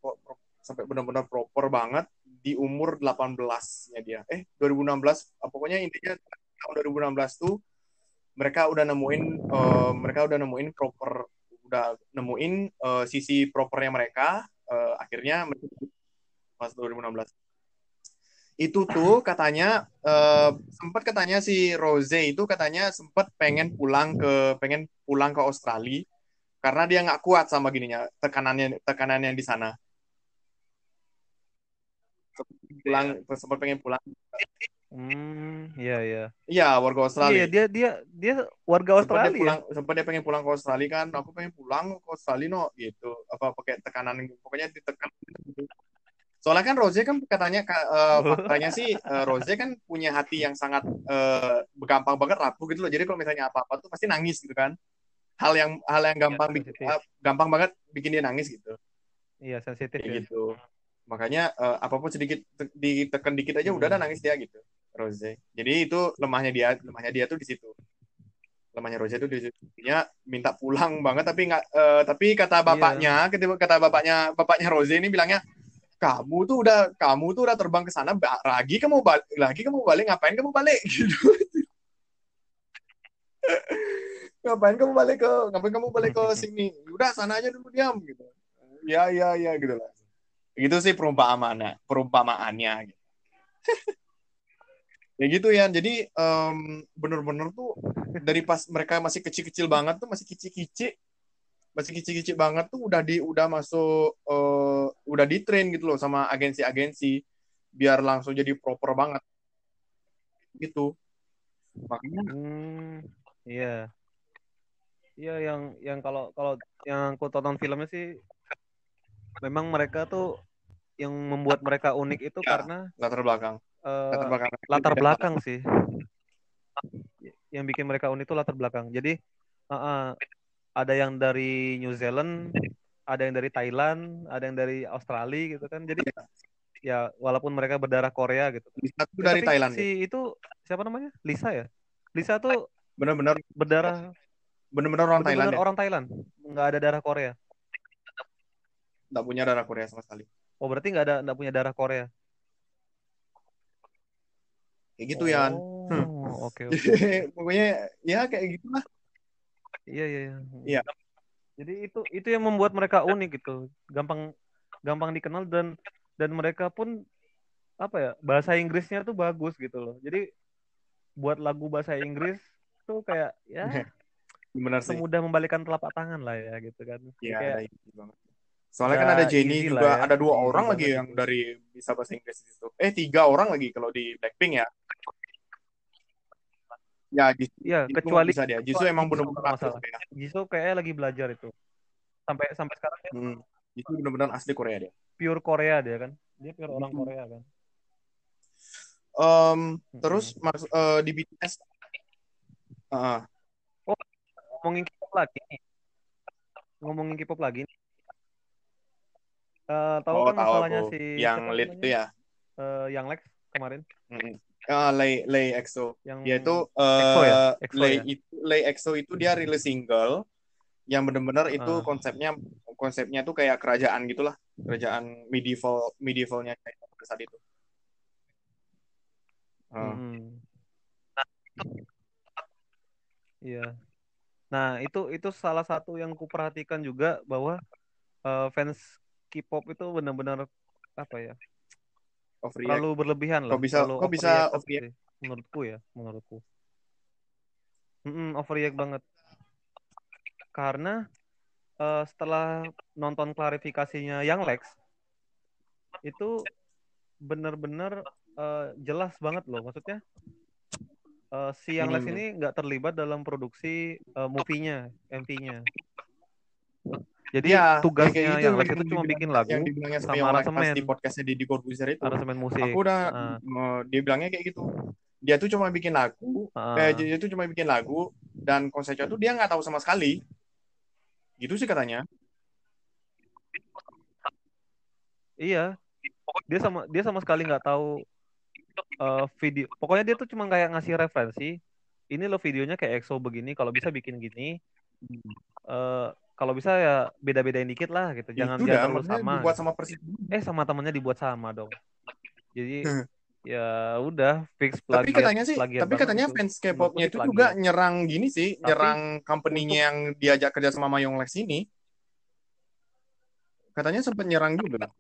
sampai benar-benar proper banget di umur 18-nya dia. Eh, 2016 uh, pokoknya intinya tahun 2016 tuh mereka udah nemuin uh, mereka udah nemuin proper udah nemuin uh, sisi propernya mereka uh, akhirnya pas 2016 itu tuh katanya uh, sempat katanya si Rose itu katanya sempat pengen pulang ke pengen pulang ke Australia karena dia nggak kuat sama gininya tekanannya tekanannya di sana pulang sempat pengen pulang Hmm, iya iya. Iya, warga Australia. Iya, dia dia dia warga Australia. Sempat dia, pulang, sempat dia pengen pulang ke Australia kan, aku pengen pulang ke Australia no gitu. Apa pakai tekanan pokoknya ditekan. Soalnya kan Rose kan katanya uh, faktanya sih uh, Rose kan punya hati yang sangat uh, gampang banget rapuh gitu loh. Jadi kalau misalnya apa-apa tuh pasti nangis gitu kan. Hal yang hal yang gampang ya, bikin uh, gampang banget bikin dia nangis gitu. Iya, sensitif ya. gitu. Makanya uh, apa pun sedikit ditekan dikit aja hmm. udah ada nangis dia gitu. Rose. Jadi itu lemahnya dia, lemahnya dia tuh di situ. Lemahnya Rose itu di situ. Dia minta pulang banget tapi nggak uh, tapi kata iya. bapaknya, iya. kata bapaknya bapaknya Rose ini bilangnya kamu tuh udah kamu tuh udah terbang ke sana lagi kamu balik lagi kamu balik ngapain kamu balik gitu ngapain kamu balik ke ngapain kamu balik ke sini? Udah sana aja dulu diam gitu. Ya ya ya gitu lah. Gitu sih perumpamaannya perumpamaannya gitu. ya gitu ya jadi um, bener-bener tuh dari pas mereka masih kecil-kecil banget tuh masih kicik-kicik masih kicik-kicik banget tuh udah di udah masuk uh, udah di train gitu loh sama agensi-agensi biar langsung jadi proper banget. Gitu. Makanya hmm, iya iya yang yang kalau kalau yang aku tonton filmnya sih memang mereka tuh yang membuat mereka unik itu ya, karena latar belakang uh, latar belakang latar belakang sih yang bikin mereka unik itu latar belakang jadi uh, uh, ada yang dari New Zealand, ada yang dari Thailand, ada yang dari Australia gitu kan. Jadi ya walaupun mereka berdarah Korea gitu. Lisa tuh ya, dari Thailand. Si ya? itu siapa namanya? Lisa ya? Lisa tuh benar-benar berdarah Bener-bener orang Thailand. Bener-bener ya? orang Thailand. Nggak ada darah Korea. Nggak punya darah Korea sama sekali. Oh berarti nggak ada nggak punya darah Korea. Kayak gitu ya. Oh, hmm. oke oke. Pokoknya ya kayak gitulah. Iya iya iya. Iya. Jadi itu itu yang membuat mereka unik gitu. Gampang gampang dikenal dan dan mereka pun apa ya bahasa Inggrisnya tuh bagus gitu loh. Jadi buat lagu bahasa Inggris tuh kayak ya Benar sih. semudah membalikan telapak tangan lah ya gitu kan. Iya, ada easy banget. Soalnya kan ada Jennie easy juga, ya. ada dua Easy orang banget lagi yang dari bisa bahasa Inggris itu. Eh, tiga orang lagi kalau di Blackpink ya. Ya, Jisoo, Iya, Jisoo kecuali bisa dia. Jisoo emang benar-benar asli. Korea. Jisoo kayaknya lagi belajar itu. Sampai sampai sekarang dia Hmm. Jisoo benar-benar asli Korea dia. pure Korea dia kan. Dia pure orang Hmm. Korea kan. Mm-mm. terus maksud eh, di BTS ah, Ngomongin K-pop lagi nih. Ngomongin K-pop lagi nih. Eh, tahu oh kan tahu masalahnya aku si yang lead itu ya. Eh, yang Lex kemarin Mm-mm. Ah, Lay Lay EXO. yang Dia itu EXO ya? eh EXO Lay ya? itu Lay EXO itu dia rilis single yang benar-benar itu Ah. konsepnya konsepnya tuh kayak kerajaan gitulah, kerajaan medieval medievalnya kayak pada saat itu. Ah. Mm-mm. Iya. Nah, itu itu salah satu yang kuperhatikan juga bahwa eh, fans K-pop itu benar-benar apa ya? Overreact. Terlalu berlebihan lah, Kok bisa- terlalu kok bisa overreact overreact? sih, menurutku ya, menurutku. Mm-mm, overreact banget. Karena eh, setelah nonton klarifikasinya yang Lex itu benar-benar eh, jelas banget loh, maksudnya eh, si yang Hmm. ini nggak terlibat dalam produksi eh, movie-nya, MV-nya. Jadi Iya, tugasnya yang yang itu cuma bikin lagu yang dibilangnya sama aransemen, di podcastnya di Corbuzier itu. aransemen musik. Aku udah Ah. eh, dia bilangnya kayak gitu. Dia tuh cuma bikin lagu, Ah. eh, dia tuh cuma bikin lagu dan konsepnya tuh dia nggak tahu sama sekali. Gitu sih katanya. Iya, dia sama dia sama sekali nggak tahu eh, video. Pokoknya dia tuh cuma kayak ngasih referensi. Ini loh videonya kayak EXO begini. Kalau bisa bikin gini. Eh, kalau bisa ya beda-bedain dikit lah gitu. Jangan itu jangan sama. dibuat sama persis. Eh sama temannya dibuat sama dong. Jadi ya udah fix Tapi plagiat. katanya sih, tapi katanya itu. fans K-popnya itu juga nyerang gini sih, Tapi nyerang company-nya yang diajak kerja sama Mayong Lex ini. Katanya sempat nyerang juga.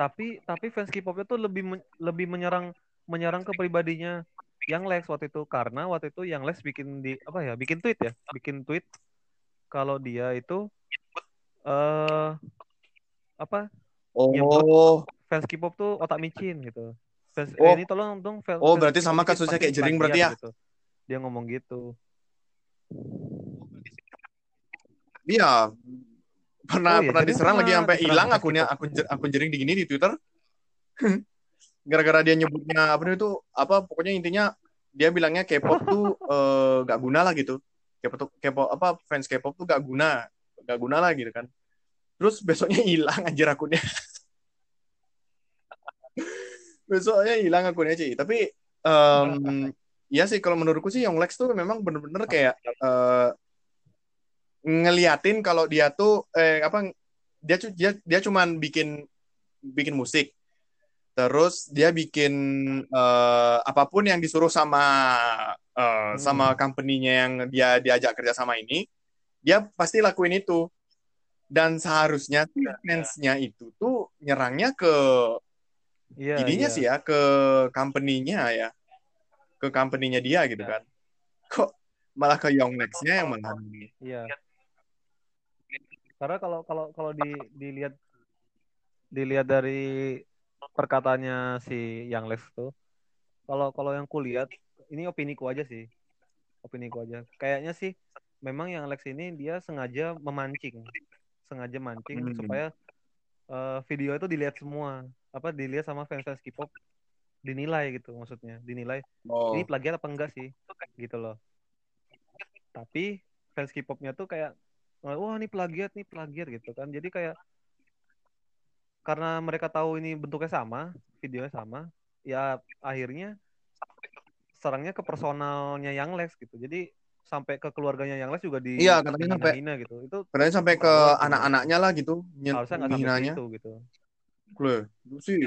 Tapi tapi fans K-popnya tuh lebih men- lebih menyerang menyerang ke pribadinya yang Lex waktu itu karena waktu itu yang Lex bikin di apa ya bikin tweet ya bikin tweet kalau dia itu eh apa nyebut Oh, fans K-pop tuh otak micin gitu fans Oh. eh, ini tolong dong fans Oh, berarti sama kasusnya kayak Jering berarti ya? gitu. dia ngomong gitu iya. Pernah Oh, iya, pernah diserang lagi sampai hilang akunnya akun akun Jering di gini di Twitter. Gara-gara dia nyebutnya apa itu apa pokoknya intinya dia bilangnya K-pop tuh eh, gak guna lah gitu. K-pop tuh- K-pop apa fans K-pop tuh gak guna, gak guna lah gitu kan. Terus besoknya hilang anjir akunnya. besoknya hilang akunnya sih. Tapi em, ya sih kalau menurutku sih Young Lex tuh memang bener-bener kayak eh, ngeliatin kalau dia tuh eh apa dia dia dia cuman bikin bikin musik terus dia bikin eh, apa pun yang disuruh sama eh, Hmm. sama company-nya yang dia diajak kerja sama ini dia pasti lakuin itu dan seharusnya tuh fans-nya itu tuh nyerangnya ke iya ininya iya. sih ya ke company-nya ya ke company-nya dia gitu kan kok malah ke Young Lex-nya yang malah Iya. Karena kalau kalau kalau di, dilihat dilihat dari perkataannya si Yang Lex tuh, kalau kalau yang kulihat ini opini ku aja sih, opini ku aja. Kayaknya sih memang Yang Lex ini dia sengaja memancing, sengaja mancing Hmm. supaya eh, video itu dilihat semua, apa dilihat sama fans-fans K-pop dinilai gitu maksudnya, dinilai oh. ini plagiat apa enggak sih gitu loh. Tapi fans K-popnya tuh kayak wah ini plagiat nih plagiat gitu kan. Jadi kayak karena mereka tahu ini bentuknya sama videonya sama ya akhirnya serangnya ke personalnya yang Lex gitu. Jadi sampai ke keluarganya yang les juga di iya katanya sampai hina gitu. Itu katanya sampai ke anak-anaknya lah gitu harusnya nggak sampai itu gitu. Kle, itu sih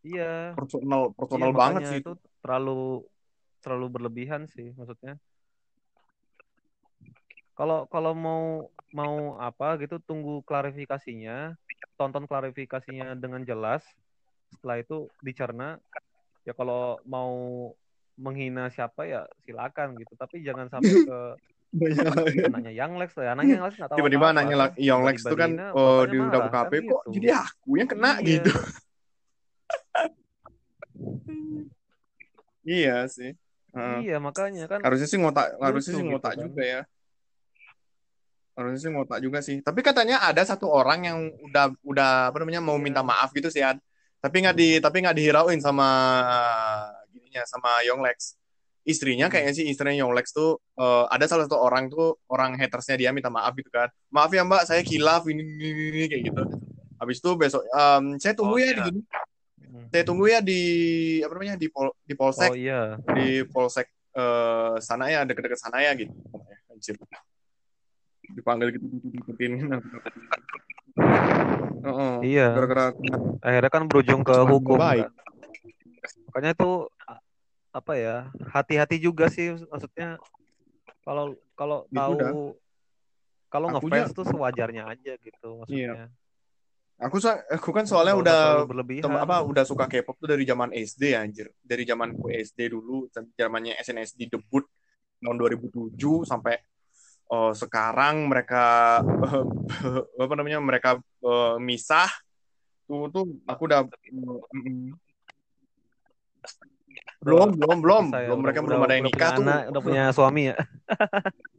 iya. Personal personal iya, banget sih. itu terlalu terlalu berlebihan sih maksudnya kalau kalau mau mau apa gitu tunggu klarifikasinya tonton klarifikasinya dengan jelas setelah itu dicerna. Ya kalau mau menghina siapa ya silakan gitu tapi jangan sampai ke anaknya Young Lex ya. Anaknya Young Lex nggak tahu tiba-tiba anaknya Young Lex itu kan oh di udah KP kan kok gitu. jadi aku yang kena iya. gitu. Iya sih. Uh, iya makanya kan harusnya sih ngotak harusnya sih ngotak gitu, kan. juga ya harusnya sih ngotak juga sih tapi katanya ada satu orang yang udah udah apa namanya mau minta iya. maaf gitu sih Ad. tapi nggak di tapi nggak dihirauin sama gininya sama Lex istrinya hmm. kayaknya sih istrinya Lex tuh uh, ada salah satu orang tuh orang hatersnya dia minta maaf gitu kan maaf ya mbak saya kilaf ini ini, ini kayak gitu habis itu besok um, saya tunggu oh, ya iya. di hmm. saya tunggu ya di apa namanya di pol, di polsek oh, iya. di polsek uh, sana ya deket-deket sana ya gitu anjir dipanggil gitu diikutin -uh. iya gara-gara akhirnya kan berujung ke hukum baik. Kan? makanya itu apa ya hati-hati juga sih maksudnya kalau kalau gitu tahu kalau ngefans tuh sewajarnya aja gitu maksudnya iya. Aku aku kan soalnya udah apa udah suka K-pop tuh dari zaman SD anjir. Dari zaman SD dulu, zamannya SNSD debut tahun 2007 sampai uh, sekarang mereka uh, apa namanya mereka uh, misah. Tuh tuh aku udah belum belum belum. Saya belum mereka belum ada yang nikah tuh. anak, udah punya suami ya?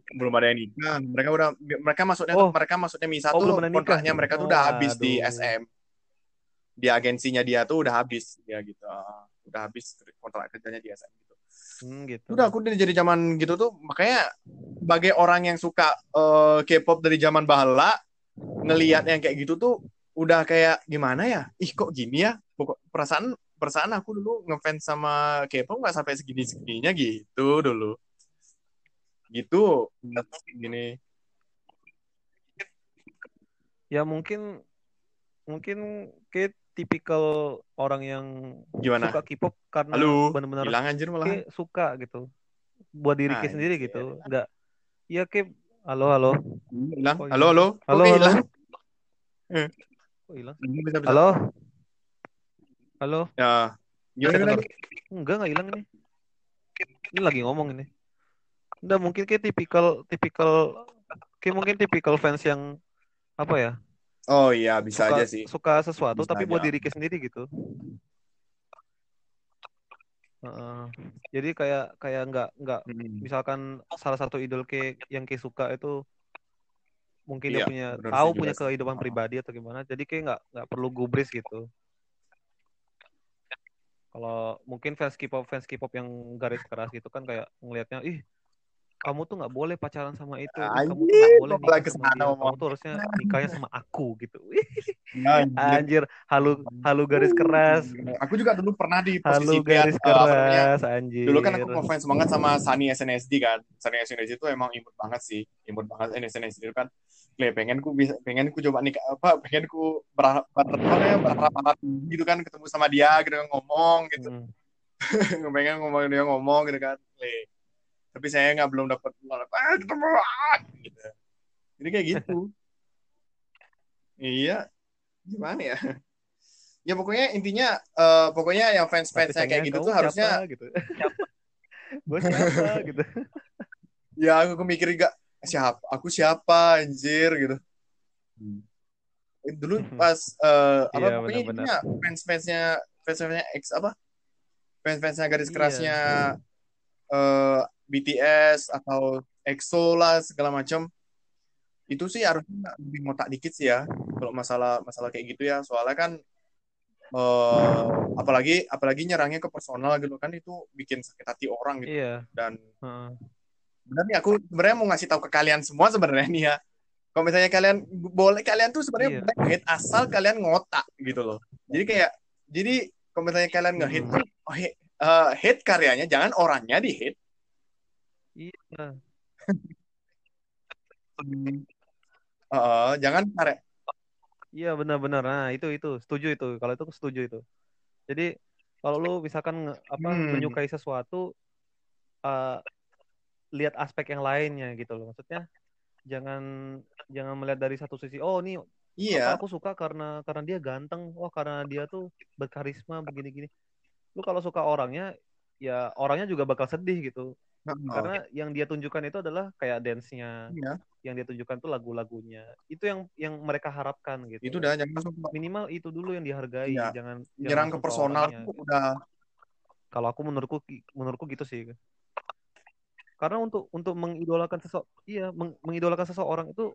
Belum ada yang nikah. Mereka udah mereka maksudnya oh. mereka maksudnya misah oh, tuh kontraknya mereka tuh udah habis aduh. di SM di agensinya dia tuh udah habis ya gitu. Udah habis kontrak kerjanya di SM Hmm, gitu. Udah aku dari zaman gitu tuh makanya sebagai orang yang suka uh, K-pop dari zaman bahala ngelihat yang kayak gitu tuh udah kayak gimana ya? Ih kok gini ya? Pokok perasaan perasaan aku dulu ngefans sama K-pop nggak sampai segini segininya gitu dulu. Gitu gini. Ya mungkin mungkin Kate tipikal orang yang Gimana? suka K-pop karena benar-benar suka gitu. Buat diri nah, sendiri gitu. Enggak iya K halo halo. Hilang. Halo halo. Halo halo. eh. hilang? Halo? Halo? Ya. Gimana enggak enggak hilang ini. Ini lagi ngomong ini. Enggak mungkin kayak tipikal tipikal kayak mungkin tipikal fans yang apa ya Oh iya, bisa suka, aja sih. Suka sesuatu bisa tapi aja. buat diri sendiri gitu. Uh, jadi kayak kayak nggak nggak hmm. misalkan salah satu idol ke yang ke suka itu mungkin iya, dia punya tahu punya kehidupan uh. pribadi atau gimana jadi kayak nggak nggak perlu gubris gitu kalau mungkin fans K-pop fans K-pop yang garis keras gitu kan kayak ngelihatnya ih kamu tuh nggak boleh pacaran sama itu anjir, kamu tuh nggak boleh nikah sama dia. kamu tuh harusnya nikahnya sama aku gitu. Anjir. halu halu garis keras. aku juga dulu pernah di posisi halu garis uh, keras anjir. dulu kan aku ngefans banget sama Sunny SNSD kan. Sunny SNSD itu emang imut banget sih imut banget SNSD itu kan. Kle, pengen ku bisa pengen ku coba nikah apa pengen ku berharap berharap berharap gitu kan ketemu sama dia gitu ngomong gitu. Hmm. pengen ngomong dia ngomong gitu kan. Kle tapi saya nggak belum dapat ah ketemu gitu. Jadi kayak gitu. Iya. Gimana ya? Ya pokoknya intinya uh, pokoknya yang fans fansnya kayak gitu tuh harusnya gitu. gue siapa? gitu. Ya aku mikir gak siapa aku siapa anjir? gitu. Hmm. dulu pas uh, apa iya, pokoknya intinya fans fansnya fans fansnya X apa? Fans fansnya garis iya. kerasnya uh, BTS atau EXO lah segala macam itu sih harusnya lebih ngotak dikit sih ya kalau masalah masalah kayak gitu ya soalnya kan uh, apalagi apalagi nyerangnya ke personal gitu kan itu bikin sakit hati orang gitu iya. dan uh. benar nih aku sebenarnya mau ngasih tahu ke kalian semua sebenarnya nih ya kalau misalnya kalian boleh kalian tuh sebenarnya iya. boleh asal kalian ngotak gitu loh jadi kayak jadi kalau misalnya kalian nge-hit hmm. oh, uh, hate karyanya jangan orangnya di hate Iya. uh, jangan karek. Iya benar-benar. Nah itu itu setuju itu. Kalau itu setuju itu. Jadi kalau lu misalkan apa hmm. menyukai sesuatu, uh, lihat aspek yang lainnya gitu loh. Maksudnya jangan jangan melihat dari satu sisi. Oh ini Iya. Apa aku suka karena karena dia ganteng. Oh karena dia tuh berkarisma begini-gini. Lu kalau suka orangnya, ya orangnya juga bakal sedih gitu. Oh. Karena yang dia tunjukkan itu adalah kayak dance-nya. Iya. Yang dia tunjukkan tuh lagu-lagunya. Itu yang yang mereka harapkan gitu. Itu udah jangan langsung minimal itu dulu yang dihargai. Iya. Jangan nyerang ke personal tuh udah. Kalau aku menurutku menurutku gitu sih. Karena untuk untuk mengidolakan seseorang, iya, meng, mengidolakan seseorang itu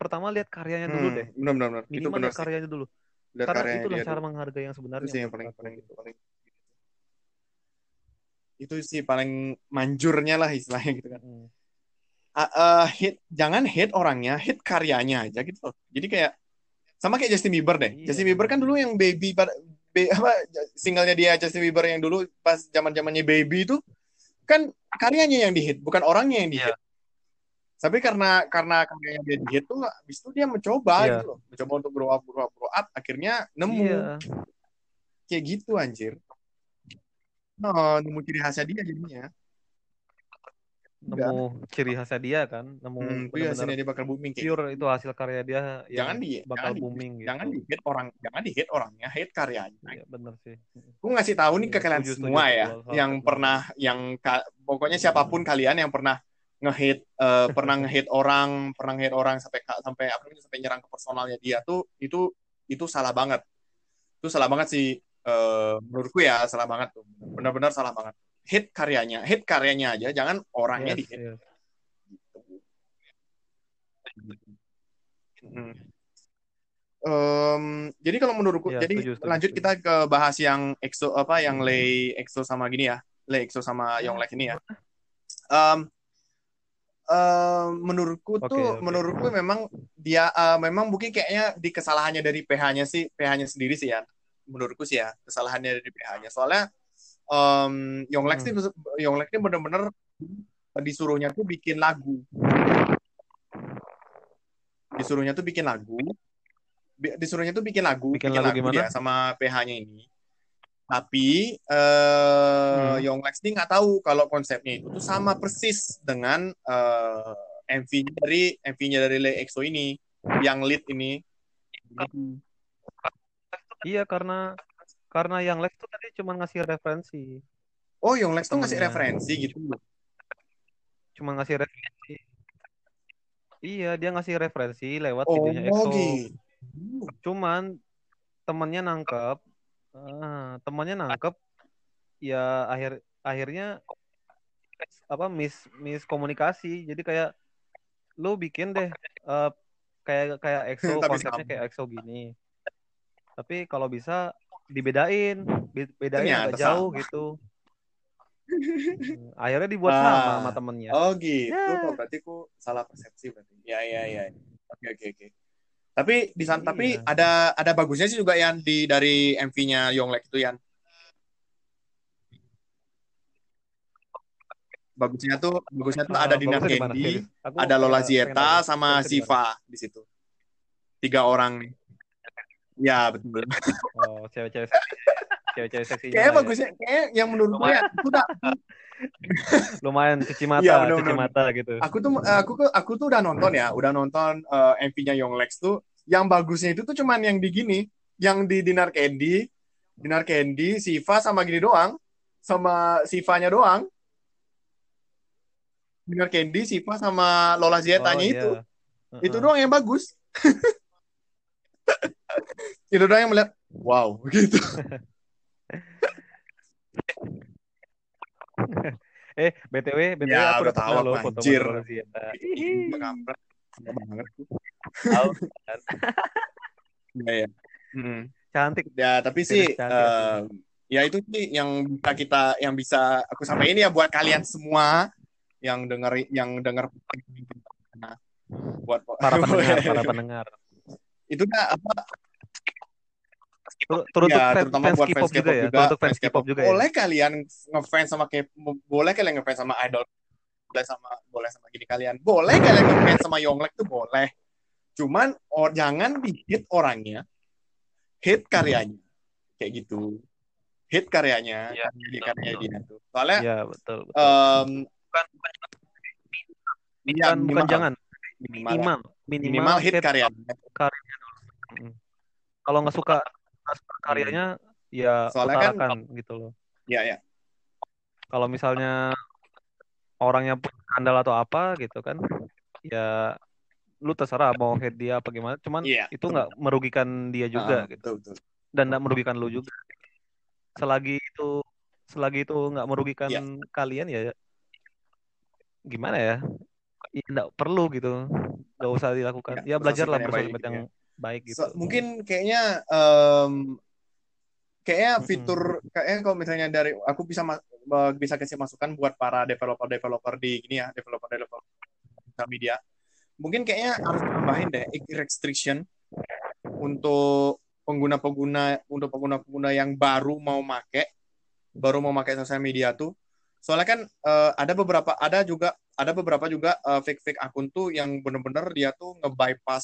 pertama lihat karyanya dulu hmm, deh. Benar benar. Minimal itu benar karyanya dulu. Lihat Karena itulah cara dulu. menghargai yang sebenarnya. Itu sih yang paling paling, gitu. paling itu sih paling manjurnya lah istilahnya gitu kan. Hmm. Uh, uh, hit jangan hit orangnya, hit karyanya aja gitu loh. Jadi kayak sama kayak Justin Bieber deh. Iya. Justin Bieber kan dulu yang baby pada be, apa singlenya dia Justin Bieber yang dulu pas zaman zamannya baby itu kan karyanya yang dihit, bukan orangnya yang dihit. Yeah. Tapi karena karena karyanya dia dihit tuh, habis itu dia mencoba yeah. gitu loh, mencoba untuk grow up, grow up, grow up, akhirnya nemu. Yeah. Kayak gitu anjir. Oh, nemu ciri khasnya dia jadinya. Nemu Enggak. ciri khasnya dia kan, nemu hmm, iya, benar dia bakal booming kayak pure gitu. itu hasil karya dia jangan di bakal jangan booming di, gitu. Jangan di hate orang, jangan di hate orangnya, hate karyanya. Iya, benar sih. Gue ngasih tahu nih ke iya, kalian semua ya, yang pernah yang pokoknya siapa pun kalian yang pernah ngehit uh, pernah ngehit orang, pernah ngehit orang sampai sampai apa namanya sampai nyerang ke personalnya dia tuh itu itu salah banget. Itu salah banget sih uh, menurutku ya salah banget tuh benar-benar salah banget hit karyanya hit karyanya aja jangan orangnya yes, di hit yes. Hmm. Um, jadi kalau menurutku, ya, jadi setuju, lanjut setuju. kita ke bahas yang EXO apa yang Lay EXO sama gini ya, Lay EXO sama Young Lake ini ya. Um, uh, menurutku okay, tuh, okay. menurutku memang dia uh, memang mungkin kayaknya di kesalahannya dari PH-nya sih, PH-nya sendiri sih ya menurutku sih ya kesalahannya dari PH-nya soalnya um, Yonglex hmm. nih Yonglex nih bener-bener disuruhnya tuh bikin lagu disuruhnya tuh bikin lagu disuruhnya tuh bikin lagu bikin, bikin lagu, lagu gimana? dia sama PH-nya ini tapi uh, hmm. Yonglex nih nggak tahu kalau konsepnya itu tuh sama persis dengan uh, MV-nya dari MV-nya dari Le EXO ini yang lead ini Iya karena karena yang Lex tuh tadi cuma ngasih referensi. Oh, yang Lex tuh ngasih referensi gitu. Cuma ngasih referensi. Iya, dia ngasih referensi lewat oh, videonya EXO. Gitu. Cuman temannya nangkep, uh, temannya nangkep, ya akhir akhirnya apa mis miskomunikasi. Jadi kayak lu bikin deh uh, kayak kayak EXO konsepnya kayak EXO gini tapi kalau bisa dibedain bedain Ternyata agak jauh sama. gitu hmm, akhirnya dibuat ah, sama sama temennya oh gitu ya. oh, berarti ku salah persepsi berarti ya ya ya oke oke oke tapi di sana iya. tapi ada ada bagusnya sih juga yang di dari MV-nya Yonglek itu yang bagusnya tuh bagusnya tuh ada Dinar Candy, ada Lola Zieta sama Siva di situ. Tiga orang nih. Ya betul. Oh cewek-cewek cewek-cewek seksi. Kayak bagusnya, kayak yang menurut gue ya, aku udah lumayan cuci mata, ya, bener, cuci mata gitu. Aku tuh aku tuh aku tuh udah nonton ya, udah nonton uh, eh, MV-nya Young Lex tuh. Yang bagusnya itu tuh cuman yang di gini, yang di Dinar Candy, Dinar Candy, Siva sama gini doang, sama Sivanya doang. Dinar Candy, Siva sama Lola Zietanya oh, itu. Yeah. Uh -uh. Itu doang yang bagus. itu doang yang melihat wow gitu. Eh btw btw ya, aku udah tahu loh foto anjir. banget. Ya ya hmm. cantik. Ya tapi sih uh, ya itu sih yang bisa kita yang bisa aku sampaikan ya buat kalian semua yang dengar yang dengar buat para pendengar para pendengar itu dah apa? Terutama ya, terutama fans buat fans K-pop juga, ya. Untuk fans K-pop. Juga boleh ya. kalian ngefans sama K boleh kalian ngefans sama idol boleh sama boleh sama gini kalian. Boleh kalian ngefans sama Yonglek tuh boleh. Cuman or, jangan di hit orangnya hit karyanya. Kayak gitu. Hit karyanya ya, karya karyanya dia tuh. Soalnya ya, betul, betul. Um, bukan bukan, ya, bukan jangan. Minimal minimal, minimal, minimal hit, hit karyanya. karyanya dulu. Kalau nggak suka, karyanya ya soalnya kan gitu loh. Ya ya. Kalau misalnya orangnya punya skandal atau apa gitu kan ya lu terserah mau head dia apa gimana. Cuman yeah, itu nggak merugikan dia juga uh, gitu. betul, betul. dan nggak merugikan lu juga. Selagi itu selagi itu nggak merugikan yeah. kalian ya gimana ya ya nggak perlu gitu. Nggak usah dilakukan. Ya, ya belajarlah bersosial yang ya. baik gitu. so, mungkin kayaknya um, kayaknya fitur kayaknya kalau misalnya dari aku bisa bisa kasih masukan buat para developer-developer di ini ya developer-developer media. Mungkin kayaknya harus tambahin deh restriction untuk pengguna-pengguna untuk pengguna-pengguna yang baru mau make baru mau pakai sosial media tuh soalnya kan uh, ada beberapa ada juga ada beberapa juga uh, fake fake akun tuh yang bener-bener dia tuh nge-bypass